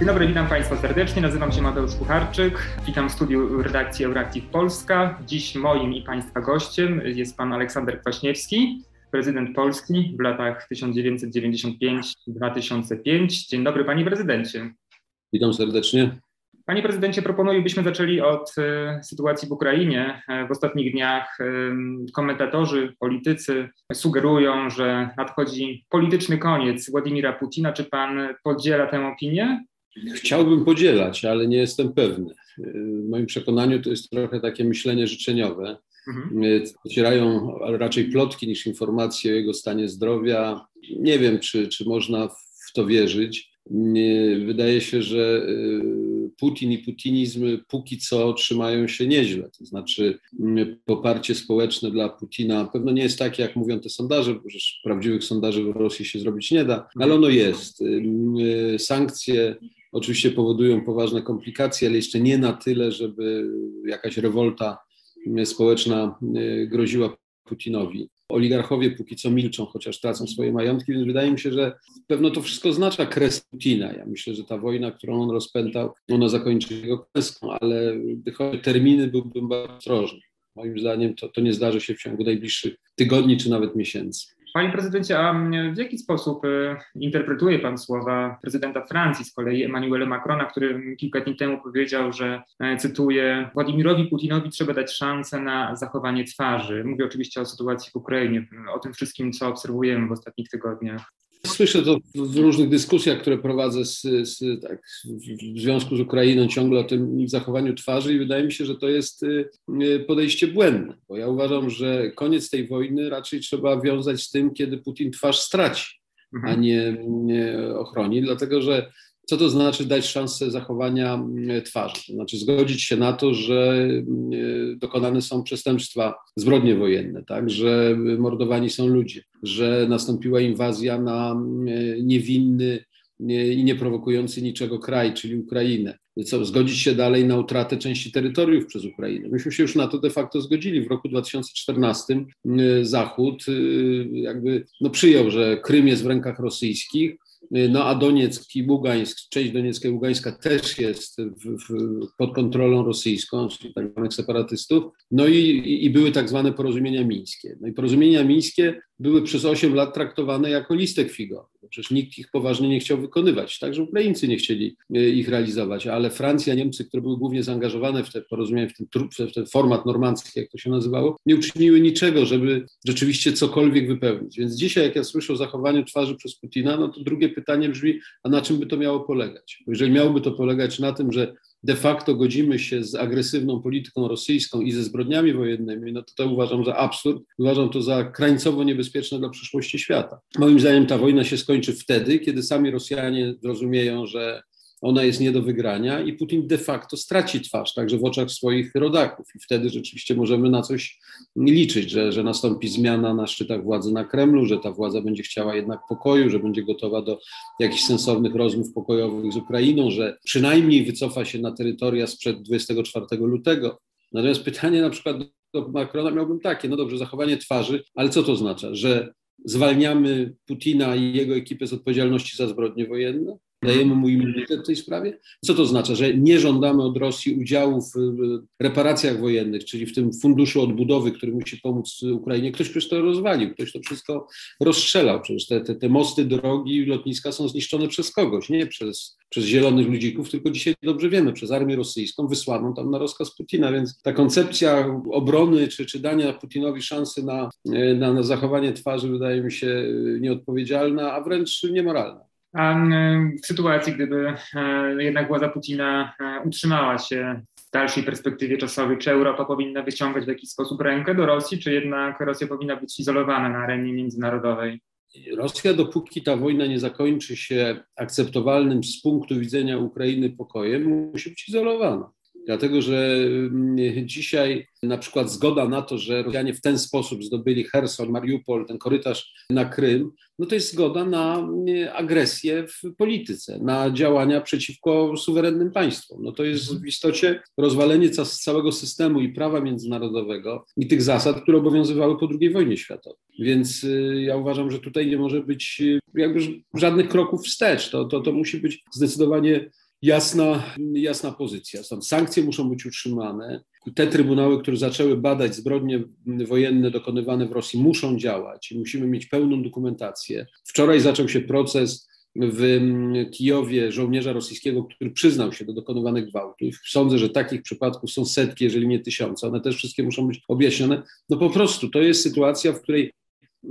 Dzień dobry, witam Państwa serdecznie. Nazywam się Mateusz Kucharczyk. Witam w studiu redakcji Euractiv Polska. Dziś moim i Państwa gościem jest pan Aleksander Kwaśniewski, prezydent Polski w latach 1995-2005. Dzień dobry, panie prezydencie. Witam serdecznie. Panie prezydencie, proponuję, byśmy zaczęli od y, sytuacji w Ukrainie. E, w ostatnich dniach y, komentatorzy, politycy sugerują, że nadchodzi polityczny koniec Władimira Putina. Czy pan podziela tę opinię? Chciałbym podzielać, ale nie jestem pewny. W moim przekonaniu to jest trochę takie myślenie życzeniowe. Mhm. Docierają raczej plotki niż informacje o jego stanie zdrowia. Nie wiem, czy, czy można w to wierzyć. Wydaje się, że y, Putin i putinizm póki co trzymają się nieźle. To znaczy, poparcie społeczne dla Putina pewno nie jest takie, jak mówią te sondaże, bo przecież prawdziwych sondaży w Rosji się zrobić nie da, ale ono jest. Y, sankcje oczywiście powodują poważne komplikacje, ale jeszcze nie na tyle, żeby jakaś rewolta społeczna y, groziła Putinowi. Oligarchowie póki co milczą, chociaż tracą swoje majątki, więc wydaje mi się, że pewno to wszystko oznacza kres Putina. Ja myślę, że ta wojna, którą on rozpętał, ona zakończy jego klęską, ale gdy chodzi o terminy, byłbym bardzo ostrożny. Moim zdaniem to, to nie zdarzy się w ciągu najbliższych tygodni czy nawet miesięcy. Panie prezydencie, a w jaki sposób y, interpretuje pan słowa prezydenta Francji, z kolei Emmanuela Macrona, który kilka dni temu powiedział, że, e, cytuję, Władimirowi Putinowi trzeba dać szansę na zachowanie twarzy. Mówię oczywiście o sytuacji w Ukrainie, o tym wszystkim, co obserwujemy w ostatnich tygodniach. Słyszę to w różnych dyskusjach, które prowadzę z, z, tak, w związku z Ukrainą ciągle o tym zachowaniu twarzy i wydaje mi się, że to jest y, y, podejście błędne, bo ja uważam, że koniec tej wojny raczej trzeba wiązać z tym, kiedy Putin twarz straci, mhm. a nie, nie ochroni, dlatego że co to znaczy dać szansę zachowania e, twarzy? To znaczy zgodzić się na to, że e, dokonane są przestępstwa, zbrodnie wojenne, tak? że mordowani są ludzie, że nastąpiła inwazja na e, niewinny i nieprowokujący niczego kraj, czyli Ukrainę. Co, zgodzić się dalej na utratę części terytoriów przez Ukrainę. Myśmy się już na to de facto zgodzili. W roku 2014 Zachód jakby no, przyjął, że Krym jest w rękach rosyjskich, no a Donieck i Ługańsk, część Doniecka i Ługańska też jest w, w, pod kontrolą rosyjską, czyli tak zwanych separatystów. No i, i były tak zwane porozumienia mińskie. No i porozumienia mińskie były przez 8 lat traktowane jako listek figowy. Przecież nikt ich poważnie nie chciał wykonywać, także Ukraińcy nie chcieli e, ich realizować, ale Francja, Niemcy, które były głównie zaangażowane w te porozumienia, w ten, w ten format normandzki, jak to się nazywało, nie uczyniły niczego, żeby rzeczywiście cokolwiek wypełnić. Więc dzisiaj, jak ja słyszę o zachowaniu twarzy przez Putina, no to drugie pytanie brzmi, a na czym by to miało polegać? Bo jeżeli miałoby to polegać na tym, że de facto godzimy się z agresywną polityką rosyjską i ze zbrodniami wojennymi, no to to uważam za absurd. Uważam to za krańcowo niebezpieczne dla przyszłości świata. Moim zdaniem ta wojna się skończy wtedy, kiedy sami Rosjanie zrozumieją, że ona jest nie do wygrania i Putin de facto straci twarz, także w oczach swoich rodaków. I wtedy rzeczywiście możemy na coś liczyć, że, że nastąpi zmiana na szczytach władzy na Kremlu, że ta władza będzie chciała jednak pokoju, że będzie gotowa do jakichś sensownych rozmów pokojowych z Ukrainą, że przynajmniej wycofa się na terytoria sprzed 24 lutego. Natomiast pytanie na przykład do Macrona miałbym takie, no dobrze, zachowanie twarzy, ale co to oznacza? Że zwalniamy Putina i jego ekipę z odpowiedzialności za zbrodnie wojenne? Dajemy mu immunitet w tej sprawie. Co to oznacza? Że nie żądamy od Rosji udziału w reparacjach wojennych, czyli w tym funduszu odbudowy, który musi pomóc Ukrainie. Ktoś przecież to rozwalił, ktoś to wszystko rozstrzelał. Przecież te, te, te mosty, drogi, lotniska są zniszczone przez kogoś, nie przez, przez zielonych ludzików, tylko dzisiaj dobrze wiemy, przez armię rosyjską wysłaną tam na rozkaz Putina. Więc ta koncepcja obrony czy, czy dania Putinowi szansy na, na, na zachowanie twarzy wydaje mi się nieodpowiedzialna, a wręcz niemoralna. W sytuacji, gdyby e, jednak władza Putina e, utrzymała się w dalszej perspektywie czasowej, czy Europa powinna wyciągać w jakiś sposób rękę do Rosji, czy jednak Rosja powinna być izolowana na arenie międzynarodowej? Rosja, dopóki ta wojna nie zakończy się akceptowalnym z punktu widzenia Ukrainy pokojem, musi być izolowana. Dlatego, że mm, dzisiaj na przykład zgoda na to, że Rosjanie w ten sposób zdobyli Herson, Mariupol, ten korytarz na Krym, no to jest zgoda na mm, agresję w polityce, na działania przeciwko suwerennym państwom. No to jest w istocie rozwalenie całego systemu i prawa międzynarodowego i tych zasad, które obowiązywały po II wojnie światowej. Więc y, ja uważam, że tutaj nie może być y, jakby żadnych kroków wstecz. To, to, to musi być zdecydowanie jasna, jasna pozycja. Stąd sankcje muszą być utrzymane. Te trybunały, które zaczęły badać zbrodnie wojenne dokonywane w Rosji, muszą działać. Musimy mieć pełną dokumentację. Wczoraj zaczął się proces w Kijowie żołnierza rosyjskiego, który przyznał się do dokonywanych gwałtów. Sądzę, że takich przypadków są setki, jeżeli nie tysiące. One też wszystkie muszą być objaśnione. No po prostu to jest sytuacja, w której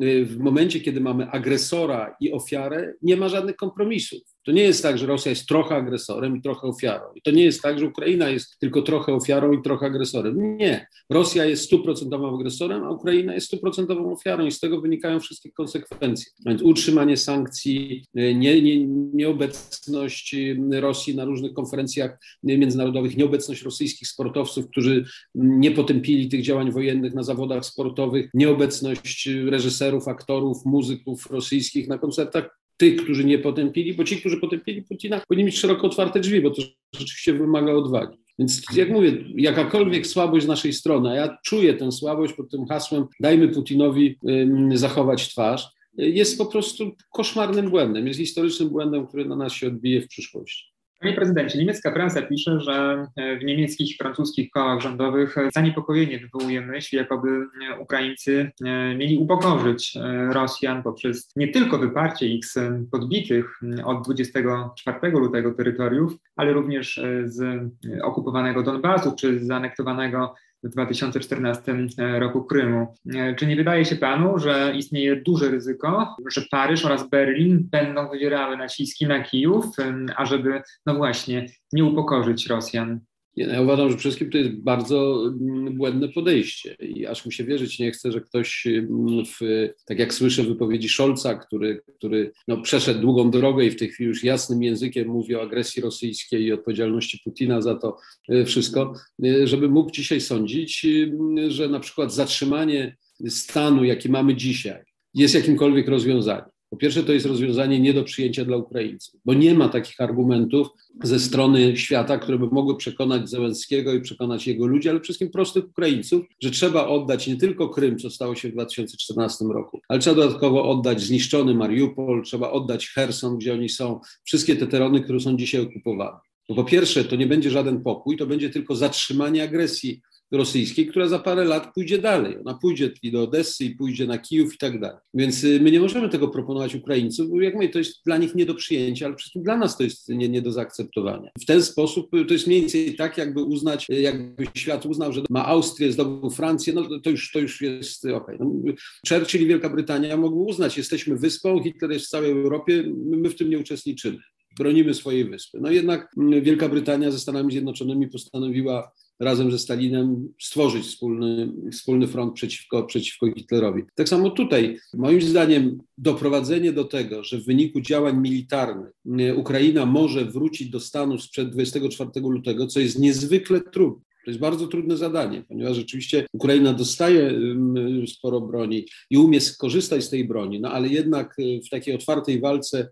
y, w momencie, kiedy mamy agresora i ofiarę, nie ma żadnych kompromisów. To nie jest tak, że Rosja jest trochę agresorem i trochę ofiarą. I to nie jest tak, że Ukraina jest tylko trochę ofiarą i trochę agresorem. Nie. Rosja jest stuprocentowym agresorem, a Ukraina jest stuprocentową ofiarą i z tego wynikają wszystkie konsekwencje. Więc utrzymanie sankcji, nie, nie, nieobecność Rosji na różnych konferencjach międzynarodowych, nieobecność rosyjskich sportowców, którzy nie potępili tych działań wojennych na zawodach sportowych, nieobecność reżyserów, aktorów, muzyków rosyjskich na koncertach tych, którzy nie potępili, bo ci, którzy potępili Putina, powinni mieć szeroko otwarte drzwi, bo to rzeczywiście wymaga odwagi. Więc jak mówię, jakakolwiek słabość z naszej strony, a ja czuję tę słabość pod tym hasłem dajmy Putinowi ym, zachować twarz, jest po prostu koszmarnym błędem, jest historycznym błędem, który na nas się odbije w przyszłości. Panie prezydencie, niemiecka prasa pisze, że e, w niemieckich i francuskich kołach rządowych zaniepokojenie wywołuje myśl, jakoby e, Ukraińcy e, mieli upokorzyć Rosjan poprzez nie tylko wyparcie ich z podbitych od 24 lutego terytoriów, ale również z okupowanego Donbasu czy z zaanektowanego w 2014 e, roku Krymu. E, czy nie wydaje się panu, że istnieje duże ryzyko, że Paryż oraz Berlin będą wywierały naciski na Kijów, ażeby, no właśnie, nie upokorzyć Rosjan? Ja uważam, że przede wszystkim to jest bardzo mm, błędne podejście i aż mi się wierzyć nie chce, że ktoś, mm, w, tak jak słyszę wypowiedzi Scholza, który, który no, przeszedł długą drogę i w tej chwili już jasnym językiem mówi o agresji rosyjskiej i odpowiedzialności Putina za to e, wszystko, e, żeby mógł dzisiaj sądzić, e, że na przykład zatrzymanie stanu, jaki mamy dzisiaj, jest jakimkolwiek rozwiązaniem. Po pierwsze, to jest rozwiązanie nie do przyjęcia dla Ukraińców, bo nie ma takich argumentów ze strony świata, które by mogły przekonać Zełenskiego i przekonać jego ludzi, ale wszystkim prostych Ukraińców, że trzeba oddać nie tylko Krym, co stało się w 2014 roku, ale trzeba dodatkowo oddać zniszczony Mariupol, trzeba oddać Herson, gdzie oni są, wszystkie te tereny, które są dzisiaj okupowane. Bo po pierwsze, to nie będzie żaden pokój, to będzie tylko zatrzymanie agresji rosyjskiej, która za parę lat pójdzie dalej. Ona pójdzie i do Odessy i pójdzie na Kijów i tak dalej. Więc y, my nie możemy tego proponować Ukraińcom, bo jak mówię, to jest dla nich nie do przyjęcia, ale wszystkim dla nas to jest nie, nie do zaakceptowania. W ten sposób y, to jest mniej więcej tak, jakby uznać, y, jakby świat uznał, że ma Austrię, zdobył Francję, no to już, to już jest okej. Okay. No, Churchill i Wielka Brytania mogły uznać, jesteśmy wyspą, Hitler jest w całej Europie, my w tym nie uczestniczymy bronimy swojej wyspy. No jednak mm, Wielka Brytania ze Stanami Zjednoczonymi postanowiła razem ze Stalinem stworzyć wspólny, wspólny front przeciwko, przeciwko Hitlerowi. Tak samo tutaj, moim zdaniem, doprowadzenie do tego, że w wyniku działań militarnych e, Ukraina może wrócić do stanu sprzed 24 lutego, co jest niezwykle trudne. To jest bardzo trudne zadanie, ponieważ rzeczywiście Ukraina dostaje sporo broni i umie skorzystać z tej broni, no ale jednak e, w takiej otwartej walce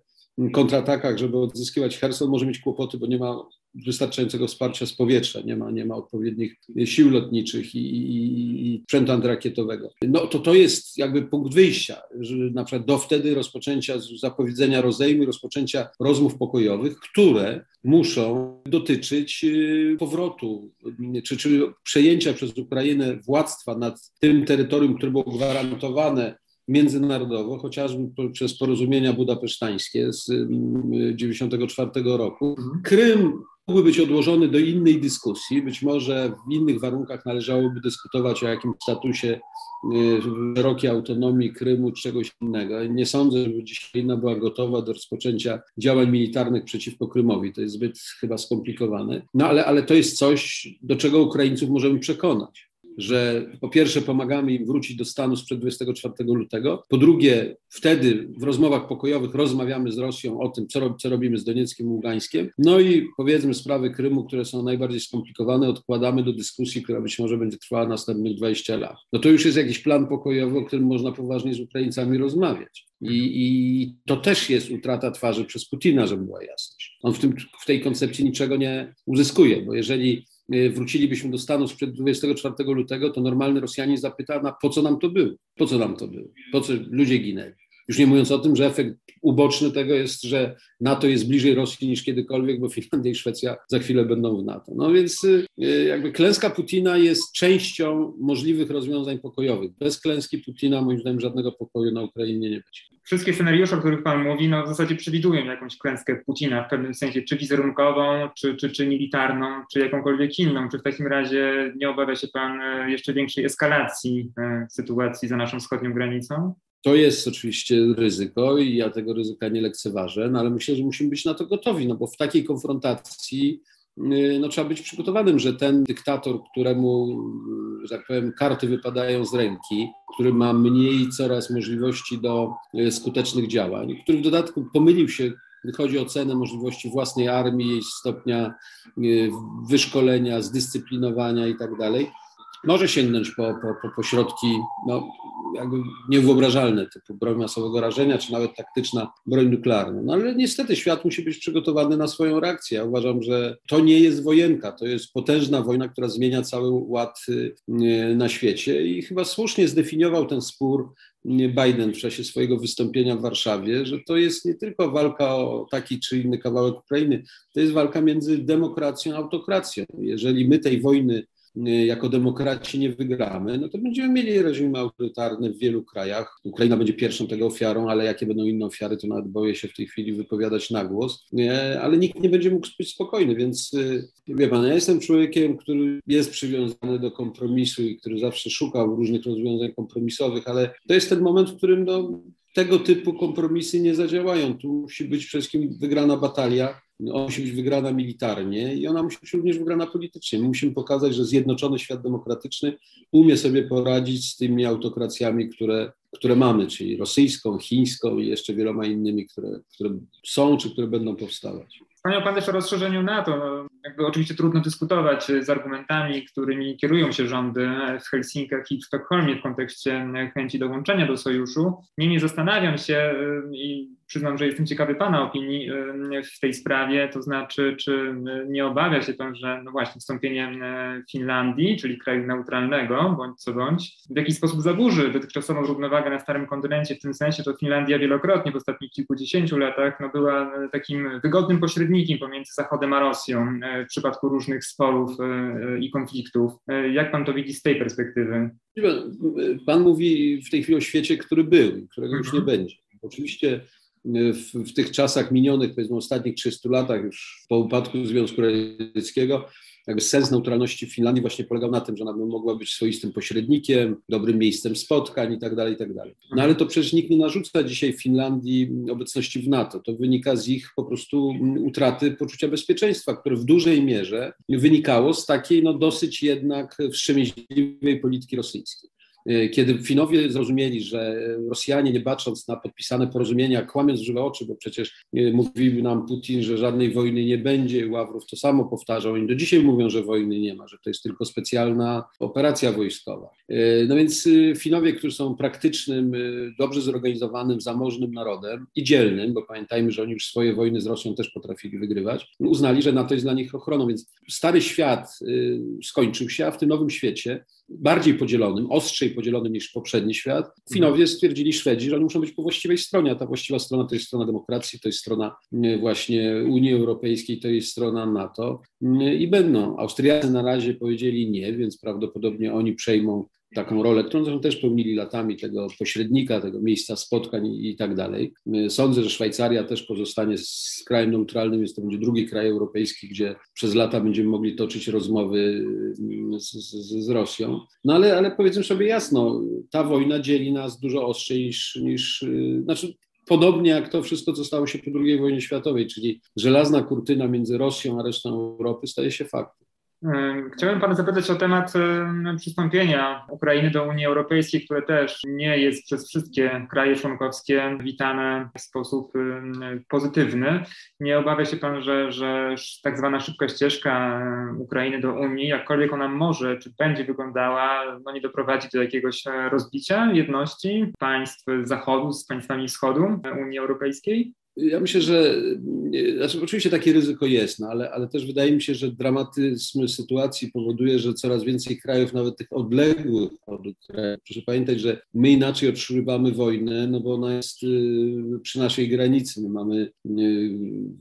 kontratakach, żeby odzyskiwać Herson, może mieć kłopoty, bo nie ma wystarczającego wsparcia z powietrza, nie ma, nie ma odpowiednich sił lotniczych i, i, i sprzętu antyrakietowego. No to to jest jakby punkt wyjścia, że na przykład do wtedy rozpoczęcia zapowiedzenia rozejmu, rozpoczęcia rozmów pokojowych, które muszą dotyczyć y, powrotu czy, czy przejęcia przez Ukrainę władztwa nad tym terytorium, które było gwarantowane międzynarodowo, chociażby przez porozumienia budapesztańskie z 1994 roku. Mhm. Krym mógłby być odłożony do innej dyskusji. Być może w innych warunkach należałoby dyskutować o jakimś statusie y, szerokiej autonomii Krymu czy czegoś innego. Nie sądzę, żeby dzisiaj Ukraina była gotowa do rozpoczęcia działań militarnych przeciwko Krymowi. To jest zbyt chyba skomplikowane. No ale, ale to jest coś, do czego Ukraińców możemy przekonać że po pierwsze pomagamy im wrócić do stanu sprzed 24 lutego, po drugie wtedy w rozmowach pokojowych rozmawiamy z Rosją o tym, co, co robimy z Donieckiem i Ługańskiem, no i powiedzmy sprawy Krymu, które są najbardziej skomplikowane, odkładamy do dyskusji, która być może będzie trwała następnych 20 lat. No to już jest jakiś plan pokojowy, o którym można poważnie z Ukraińcami rozmawiać. I, I, to też jest utrata twarzy przez Putina, żeby była jasność. On w, tym, w tej koncepcji niczego nie uzyskuje, bo jeżeli wrócilibyśmy do stanu sprzed 24 lutego, to normalny Rosjanin zapyta, na po co nam to było? Po co nam to było? Po co ludzie ginęli? Już nie mówiąc o tym, że efekt uboczny tego jest, że NATO jest bliżej Rosji niż kiedykolwiek, bo Finlandia i Szwecja za chwilę będą w NATO. No więc y, jakby klęska Putina jest częścią możliwych rozwiązań pokojowych. Bez klęski Putina moim zdaniem żadnego pokoju na Ukrainie nie będzie wszystkie scenariusze, o których Pan mówi, no w zasadzie przewidują jakąś klęskę Putina w pewnym sensie, czy wizerunkową, czy, czy, czy militarną, czy jakąkolwiek inną. Czy w takim razie nie obawia się Pan e, jeszcze większej eskalacji e, sytuacji za naszą wschodnią granicą? To jest oczywiście ryzyko i ja tego ryzyka nie lekceważę, no ale myślę, że musimy być na to gotowi, no bo w takiej konfrontacji no, trzeba być przygotowanym, że ten dyktator, któremu, że tak powiem, karty wypadają z ręki, który ma mniej coraz możliwości do y, skutecznych działań, który w dodatku pomylił się chodzi o cenę możliwości własnej armii, jej stopnia y, wyszkolenia, zdyscyplinowania i tak może sięgnąć po, po, po, środki no, jakby niewyobrażalne, typu broń masowego rażenia, czy nawet taktyczna broń nuklearna. No ale niestety świat musi być przygotowany na swoją reakcję. Ja uważam, że to nie jest wojenka, to jest potężna wojna, która zmienia cały ład y, na świecie i chyba słusznie zdefiniował ten spór Biden w czasie swojego wystąpienia w Warszawie, że to jest nie tylko walka o taki czy inny kawałek Ukrainy, to jest walka między demokracją a autokracją. Jeżeli my tej wojny Y, jako demokraci nie wygramy, no to będziemy mieli reżimy autorytarne w wielu krajach. Ukraina będzie pierwszą tego ofiarą, ale jakie będą inne ofiary, to nawet boję się w tej chwili wypowiadać na głos. Ale nikt nie będzie mógł być spokojny, więc y, wie pan, ja jestem człowiekiem, który jest przywiązany do kompromisu i który zawsze szukał różnych rozwiązań kompromisowych, ale to jest ten moment, w którym no, tego typu kompromisy nie zadziałają. Tu musi być przede wszystkim wygrana batalia ona musi być wygrana militarnie i ona musi być również wygrana politycznie. My musimy pokazać, że zjednoczony świat demokratyczny umie sobie poradzić z tymi autokracjami, które, które mamy, czyli rosyjską, chińską i jeszcze wieloma innymi, które, które są czy które będą powstawać. Wspomniał Pan też o rozszerzeniu NATO. Jakby oczywiście trudno dyskutować z argumentami, którymi kierują się rządy w Helsinkach i w Sztokholmie w kontekście chęci dołączenia do sojuszu. Niemniej zastanawiam się i przyznam, że jestem ciekawy Pana opinii w tej sprawie, to znaczy, czy nie obawia się Pan, że no właśnie wstąpienie Finlandii, czyli kraju neutralnego, bądź co bądź, w jakiś sposób zaburzy dotychczasową równowagę na starym kontynencie, w tym sensie, że Finlandia wielokrotnie w ostatnich kilkudziesięciu latach no, była takim wygodnym pośrednikiem pomiędzy Zachodem a Rosją w przypadku różnych sporów i konfliktów. Jak Pan to widzi z tej perspektywy? Pan mówi w tej chwili o świecie, który był, którego już nie mhm. będzie. Oczywiście w, w, tych czasach minionych, powiedzmy ostatnich 300 latach, już po upadku Związku Radzieckiego, jakby sens neutralności Finlandii właśnie polegał na tym, że ona mogła być swoistym pośrednikiem, dobrym miejscem spotkań i tak dalej, i tak dalej. No ale to przecież nikt nie narzuca dzisiaj Finlandii obecności w NATO. To wynika z ich po prostu utraty poczucia bezpieczeństwa, które w dużej mierze wynikało z takiej no dosyć jednak wstrzemięźliwej polityki rosyjskiej. E, kiedy Finowie zrozumieli, że Rosjanie, nie bacząc na podpisane porozumienia, kłamiąc żywe oczy, bo przecież e, mówił nam Putin, że żadnej wojny nie będzie, Ławrow to samo powtarzał, oni do dzisiaj mówią, że wojny nie ma, że to jest tylko specjalna operacja wojskowa. No więc Finowie, którzy są praktycznym, dobrze zorganizowanym, zamożnym narodem i dzielnym, bo pamiętajmy, że oni już swoje wojny z Rosją też potrafili wygrywać, uznali, że NATO jest dla nich ochroną, więc stary świat skończył się, a w tym nowym świecie bardziej podzielonym, ostrzej podzielonym niż poprzedni świat, Finowie stwierdzili Szwedzi, że oni muszą być po właściwej stronie, a ta właściwa strona to jest strona demokracji, to jest strona właśnie Unii Europejskiej, to jest strona NATO. I będą. Austriacy na razie powiedzieli nie, więc prawdopodobnie oni przejmą taką rolę, którą też pełnili latami, tego pośrednika, tego miejsca spotkań i, tak dalej. Sądzę, że Szwajcaria też pozostanie z krajem neutralnym, jest to będzie drugi kraj europejski, gdzie przez lata będziemy mogli toczyć rozmowy z, z, z Rosją. No ale, ale powiedzmy sobie jasno, ta wojna dzieli nas dużo ostrzej niż, niż znaczy podobnie jak to wszystko, co stało się po II wojnie światowej, czyli żelazna kurtyna między Rosją a resztą Europy staje się faktem. Chciałbym Pana zapytać o temat przystąpienia Ukrainy do Unii Europejskiej, które też nie jest przez wszystkie kraje członkowskie witane w sposób pozytywny. Nie obawia się Pan, że, że tak zwana szybka ścieżka Ukrainy do Unii, jakkolwiek ona może czy będzie wyglądała, no nie doprowadzi do jakiegoś e, rozbicia jedności państw Zachodu z państwami Wschodu Unii Europejskiej? Ja myślę, że znaczy oczywiście takie ryzyko jest, no ale, ale też wydaje mi się, że dramatyzm sytuacji powoduje, że coraz więcej krajów, nawet tych odległych od krajów, proszę pamiętać, że my inaczej odczywamy wojnę, no bo ona jest y, przy naszej granicy. My mamy y,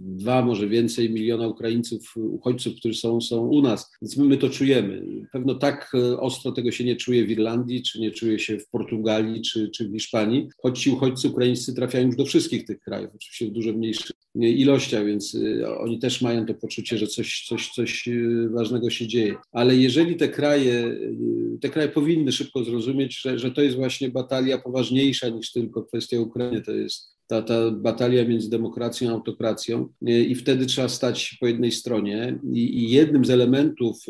dwa, może więcej miliona Ukraińców, uchodźców, którzy są, są u nas, więc my, my to czujemy. Pewno tak y, ostro tego się nie czuje w Irlandii, czy nie czuje się w Portugalii, czy, czy w Hiszpanii, choć ci uchodźcy ukraińscy trafiają już do wszystkich tych krajów, oczywiście w dużo mniejszych ilościach, więc y, oni też mają to poczucie, że coś, coś, coś y, ważnego się dzieje. Ale jeżeli te kraje, y, te kraje powinny szybko zrozumieć, że, że to jest właśnie batalia poważniejsza niż tylko kwestia Ukrainy, to jest ta, ta batalia między demokracją a autokracją i wtedy trzeba stać po jednej stronie. I, I, jednym z elementów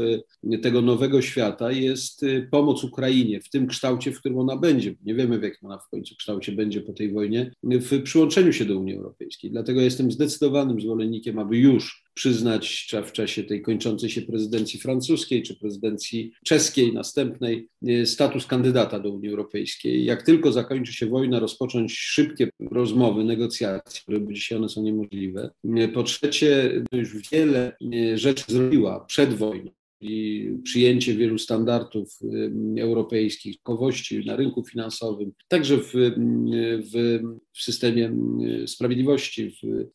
tego nowego świata jest pomoc Ukrainie w tym kształcie, w którym ona będzie. Nie wiemy, w jakim ona w końcu kształcie będzie po tej wojnie, w przyłączeniu się do Unii Europejskiej. Dlatego jestem zdecydowanym zwolennikiem, aby już przyznać w czasie tej kończącej się prezydencji francuskiej czy prezydencji czeskiej, następnej, e, status kandydata do Unii Europejskiej. Jak tylko zakończy się wojna, rozpocząć szybkie rozmowy, negocjacje, które dzisiaj one są niemożliwe. E, po trzecie, już wiele e, rzeczy zrobiła przed wojną i przyjęcie wielu standardów europejskich, kowości na rynku finansowym, także w, w, w systemie sprawiedliwości, w,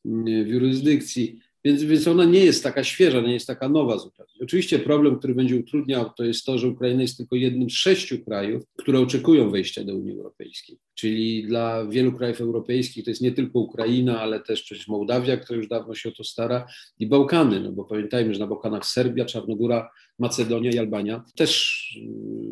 w jurysdykcji. Więc, więc ona nie jest taka świeża, nie jest taka nowa zupełnie. Oczywiście problem, który będzie utrudniał, to jest to, że Ukraina jest tylko jednym z sześciu krajów, które oczekują wejścia do Unii Europejskiej. Czyli dla wielu krajów europejskich to jest nie tylko Ukraina, ale też przecież Mołdawia, która już dawno się o to stara, i Bałkany, no bo pamiętajmy, że na Bałkanach Serbia, Czarnogóra, Macedonia i Albania też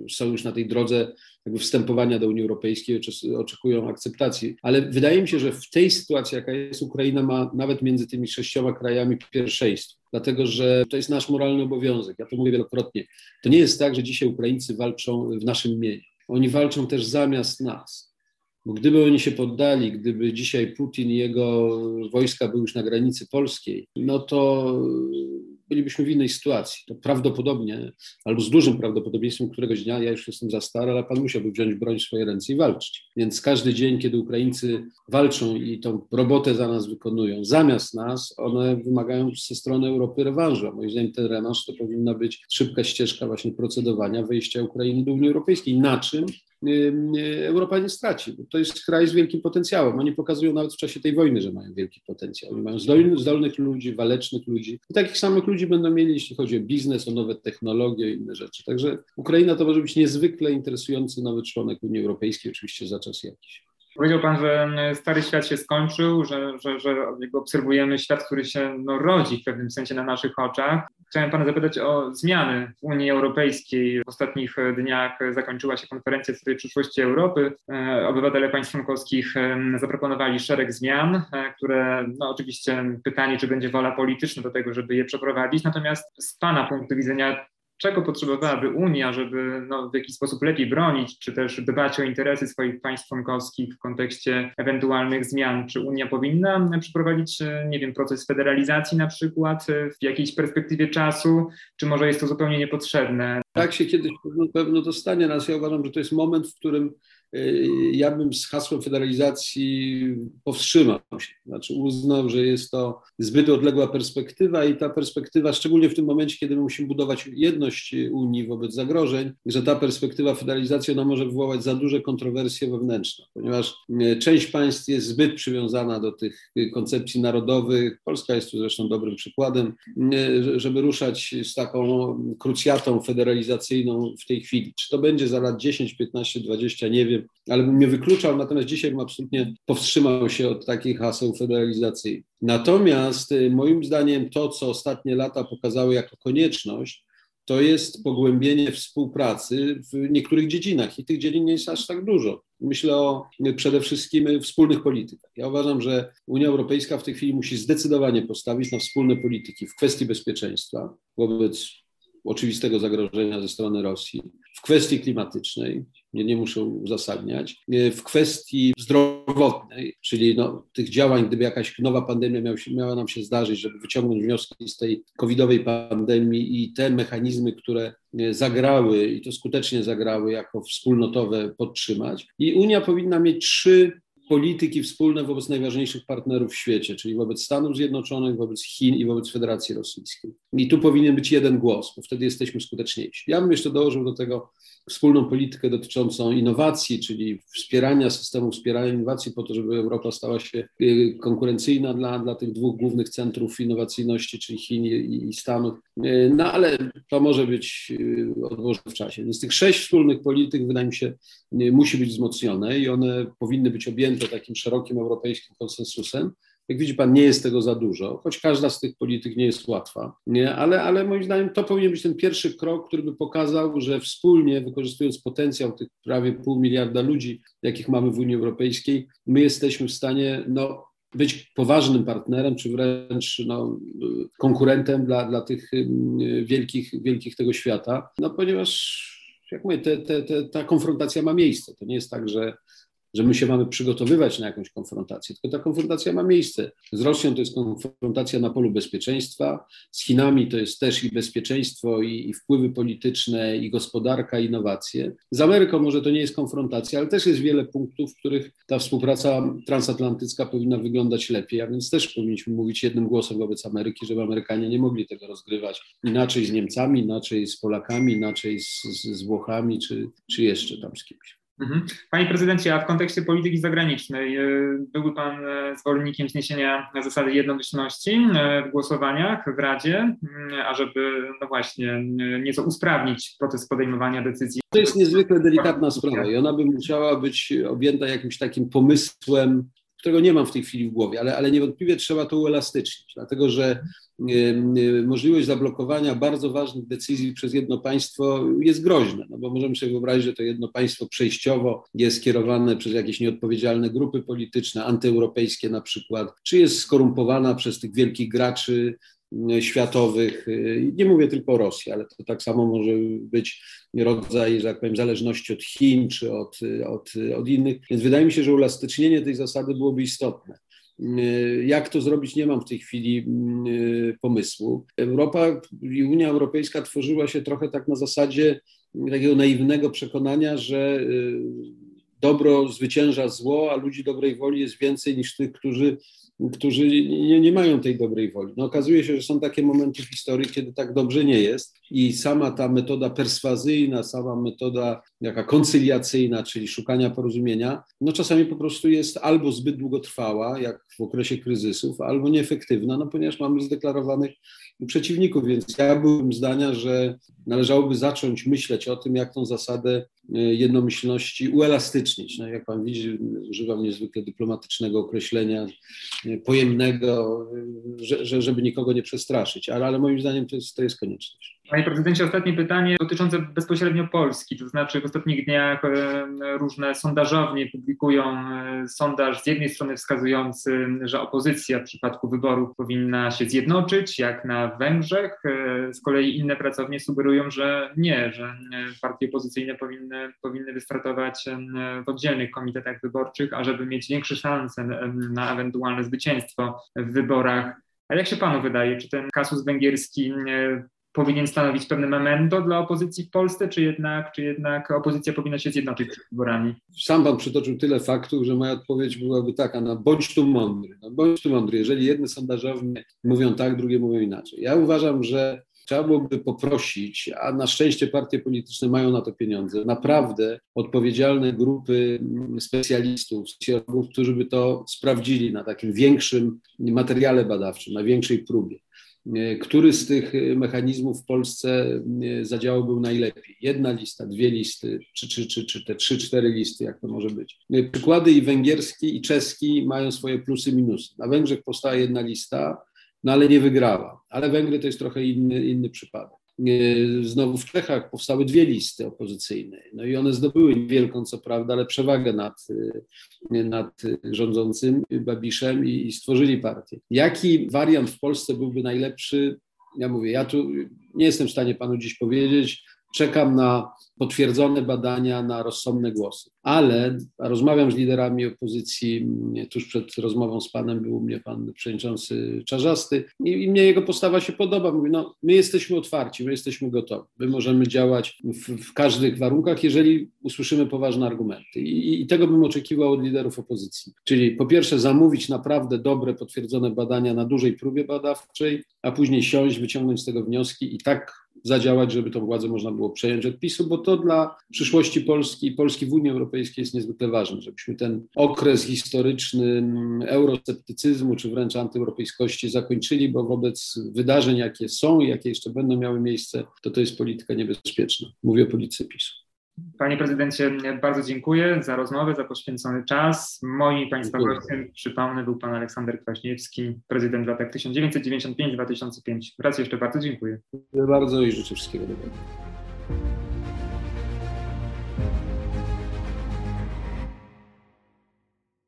y, są już na tej drodze jakby wstępowania do Unii Europejskiej, oczekują akceptacji. Ale wydaje mi się, że w tej sytuacji, jaka jest Ukraina, ma nawet między tymi sześcioma krajami pierwszeństwo dlatego że to jest nasz moralny obowiązek. Ja to mówię wielokrotnie. To nie jest tak, że dzisiaj Ukraińcy walczą w naszym imieniu. Oni walczą też zamiast nas. Bo gdyby oni się poddali, gdyby dzisiaj Putin i jego wojska były już na granicy polskiej, no to bylibyśmy w innej sytuacji. To prawdopodobnie, albo z dużym prawdopodobieństwem któregoś dnia, ja już jestem za stary, ale pan musiałby wziąć broń w swoje ręce i walczyć. Więc każdy dzień, kiedy Ukraińcy walczą i tą robotę za nas wykonują, zamiast nas, one wymagają ze strony Europy rewanżu. Moim zdaniem ten rewanż to powinna być szybka ścieżka właśnie procedowania wejścia Ukrainy do Unii Europejskiej. Na czym Europa nie straci, bo to jest kraj z wielkim potencjałem. Oni pokazują nawet w czasie tej wojny, że mają wielki potencjał. Oni mają zdolnych, zdolnych ludzi, walecznych ludzi i takich samych ludzi będą mieli, jeśli chodzi o biznes, o nowe technologie i inne rzeczy. Także Ukraina to może być niezwykle interesujący nowy członek Unii Europejskiej, oczywiście za czas jakiś. Powiedział Pan, że stary świat się skończył, że, że, że obserwujemy świat, który się no, rodzi w pewnym sensie na naszych oczach. Chciałem Pana zapytać o zmiany w Unii Europejskiej. W ostatnich dniach zakończyła się konferencja w sprawie przyszłości Europy. E, obywatele państw członkowskich zaproponowali szereg zmian, e, które no, oczywiście pytanie, czy będzie wola polityczna do tego, żeby je przeprowadzić. Natomiast z Pana punktu widzenia, czego potrzebowałaby Unia, żeby no, w jakiś sposób lepiej bronić, czy też dbać o interesy swoich państw członkowskich w kontekście ewentualnych zmian? Czy Unia powinna przeprowadzić, e, nie wiem, proces federalizacji na przykład e, w jakiejś perspektywie czasu, czy może jest to zupełnie niepotrzebne? Tak się kiedyś pewno, pewno dostanie nas. Ja uważam, że to jest moment, w którym ja bym z hasłem federalizacji powstrzymał się. Znaczy uznał, że jest to zbyt odległa perspektywa i ta perspektywa, szczególnie w tym momencie, kiedy my musimy budować jedność Unii wobec zagrożeń, że ta perspektywa federalizacji ona może wywołać za duże kontrowersje wewnętrzne, ponieważ e, część państw jest zbyt przywiązana do tych koncepcji narodowych. Polska jest tu zresztą dobrym przykładem, e, żeby ruszać z taką krucjatą federalizacyjną w tej chwili. Czy to będzie za lat 10, 15, 20, nie wiem ale bym nie wykluczał, natomiast dzisiaj bym absolutnie powstrzymał się od takich haseł federalizacyjnych. Natomiast y, moim zdaniem to, co ostatnie lata pokazały jako konieczność, to jest pogłębienie współpracy w niektórych dziedzinach i tych dziedzin nie jest aż tak dużo. Myślę o y, przede wszystkim wspólnych politykach. Ja uważam, że Unia Europejska w tej chwili musi zdecydowanie postawić na wspólne polityki w kwestii bezpieczeństwa wobec oczywistego zagrożenia ze strony Rosji, w kwestii klimatycznej, nie, nie muszę uzasadniać, e, w kwestii zdrowotnej, czyli no, tych działań, gdyby jakaś nowa pandemia miała, miała nam się zdarzyć, żeby wyciągnąć wnioski z tej covidowej pandemii i te mechanizmy, które e, zagrały i to skutecznie zagrały jako wspólnotowe podtrzymać. I Unia powinna mieć trzy polityki wspólne wobec najważniejszych partnerów w świecie, czyli wobec Stanów Zjednoczonych, wobec Chin i wobec Federacji Rosyjskiej. I tu powinien być jeden głos, bo wtedy jesteśmy skuteczniejsi. Ja bym jeszcze dołożył do tego wspólną politykę dotyczącą innowacji, czyli wspierania systemu wspierania innowacji po to, żeby Europa stała się y, konkurencyjna dla, dla tych dwóch głównych centrów innowacyjności, czyli Chin i, i Stanów. Y, no ale to może być y, odłożone w czasie. Więc tych sześć wspólnych polityk, wydaje mi się, musi być wzmocnione i one powinny być objęte takim szerokim europejskim konsensusem. Jak widzi Pan, nie jest tego za dużo, choć każda z tych polityk nie jest łatwa, nie? Ale, ale moim zdaniem to powinien być ten pierwszy krok, który by pokazał, że wspólnie, wykorzystując potencjał tych prawie pół miliarda ludzi, jakich mamy w Unii Europejskiej, my jesteśmy w stanie no, być poważnym partnerem, czy wręcz no, konkurentem dla, dla tych wielkich, wielkich tego świata, no ponieważ jak mówię, te, te, te, ta konfrontacja ma miejsce. To nie jest tak, że że my się mamy przygotowywać na jakąś konfrontację, tylko ta konfrontacja ma miejsce. Z Rosją to jest konfrontacja na polu bezpieczeństwa, z Chinami to jest też i bezpieczeństwo, i, i wpływy polityczne, i gospodarka, innowacje. Z Ameryką może to nie jest konfrontacja, ale też jest wiele punktów, w których ta współpraca transatlantycka powinna wyglądać lepiej, a więc też powinniśmy mówić jednym głosem wobec Ameryki, żeby Amerykanie nie mogli tego rozgrywać inaczej z Niemcami, inaczej z Polakami, inaczej z, z, z Włochami, czy, czy jeszcze tam z kimś. Mhm. Panie prezydencie, a w kontekście polityki zagranicznej y, byłby pan e, zwolennikiem zniesienia zasady jednomyślności e, w głosowaniach w Radzie, y, ażeby no właśnie nieco usprawnić proces podejmowania decyzji? To jest niezwykle delikatna sprawa i ona by musiała być objęta jakimś takim pomysłem, którego nie mam w tej chwili w głowie, ale, ale niewątpliwie trzeba to uelastycznić, dlatego że możliwość zablokowania bardzo ważnych decyzji przez jedno państwo jest groźne, no bo możemy sobie wyobrazić, że to jedno państwo przejściowo jest skierowane przez jakieś nieodpowiedzialne grupy polityczne, antyeuropejskie na przykład, czy jest skorumpowana przez tych wielkich graczy światowych. Nie mówię tylko o Rosji, ale to tak samo może być rodzaj, że tak powiem, zależności od Chin czy od, od, od innych. Więc wydaje mi się, że uelastycznienie tej zasady byłoby istotne. Jak to zrobić, nie mam w tej chwili pomysłu. Europa i Unia Europejska tworzyła się trochę tak na zasadzie takiego naiwnego przekonania, że y, dobro zwycięża zło, a ludzi dobrej woli jest więcej niż tych, którzy którzy nie, nie mają tej dobrej woli. No, okazuje się, że są takie momenty w historii, kiedy tak dobrze nie jest i sama ta metoda perswazyjna, sama metoda jaka koncyliacyjna, czyli szukania porozumienia, no czasami po prostu jest albo zbyt długotrwała, jak w okresie kryzysów, albo nieefektywna, no ponieważ mamy zdeklarowanych przeciwników, więc ja byłem zdania, że należałoby zacząć myśleć o tym, jak tą zasadę jednomyślności uelastycznić. No, jak pan widzi, używam niezwykle dyplomatycznego określenia, e, pojemnego, e, że, że, żeby nikogo nie przestraszyć, ale, ale moim zdaniem to jest, to jest konieczność. Panie prezydencie, ostatnie pytanie dotyczące bezpośrednio Polski. To znaczy w ostatnich dniach e, różne sondażownie publikują e, sondaż z jednej strony wskazujący, że opozycja w przypadku wyborów powinna się zjednoczyć, jak na Węgrzech. E, z kolei inne pracownie sugerują, że nie, że partie opozycyjne powinny, powinny wystartować w oddzielnych komitetach wyborczych, ażeby mieć większe szanse na ewentualne zwycięstwo w wyborach. A jak się panu wydaje, czy ten kasus węgierski powinien stanowić pewne memento dla opozycji w Polsce, czy jednak, czy jednak opozycja powinna się zjednoczyć przed wyborami? Sam pan przytoczył tyle faktów, że moja odpowiedź byłaby taka, no bądź tu mądry, no bądź tu mądry. Jeżeli jedne sondażownie mówią tak, drugie mówią inaczej. Ja uważam, że trzeba byłoby poprosić, a na szczęście partie polityczne mają na to pieniądze, naprawdę odpowiedzialne grupy specjalistów, socjologów, którzy by to sprawdzili na takim większym materiale badawczym, na większej próbie. E, który z tych e, mechanizmów w Polsce e, zadziałał był najlepiej. Jedna lista, dwie listy, czy, czy, czy, czy te trzy, cztery listy, jak to może być. Przykłady i węgierski, i czeski mają swoje plusy, minusy. Na Węgrzech powstała jedna lista, no ale nie wygrała. Ale Węgry to jest trochę inny, inny przypadek. E, znowu w Czechach powstały dwie listy opozycyjne. No i one zdobyły wielką, co prawda, ale przewagę nad, e, nad rządzącym Babiszem i, i stworzyli partię. Jaki wariant w Polsce byłby najlepszy? Ja mówię, ja tu nie jestem w stanie panu dziś powiedzieć. Czekam na potwierdzone badania, na rozsądne głosy. Ale rozmawiam z liderami opozycji, tuż przed rozmową z panem był mnie pan przewodniczący Czarzasty i, i mnie jego postawa się podoba. Mówi, no my jesteśmy otwarci, my jesteśmy gotowi, my możemy działać w, w każdych warunkach, jeżeli usłyszymy poważne argumenty. I, I tego bym oczekiwał od liderów opozycji. Czyli po pierwsze zamówić naprawdę dobre, potwierdzone badania na dużej próbie badawczej, a później siąść, wyciągnąć z tego wnioski i tak zadziałać, żeby tą władzę można było przejąć od PiSu, bo to dla przyszłości Polski i Polski w Unii Europejskiej jest niezwykle ważne, żebyśmy ten okres historyczny eurosceptycyzmu czy wręcz antyeuropejskości zakończyli, bo wobec wydarzeń, jakie są i jakie jeszcze będą miały miejsce, to to jest polityka niebezpieczna. Mówię o polityce PiSu. Panie prezydencie, bardzo dziękuję za rozmowę, za poświęcony czas. Moim Państwa gościem, przypomnę, był Pan Aleksander Kwaśniewski, prezydent w latach 1995-2005. Raz jeszcze bardzo dziękuję. Dziękuję bardzo i życzę wszystkiego dobrego.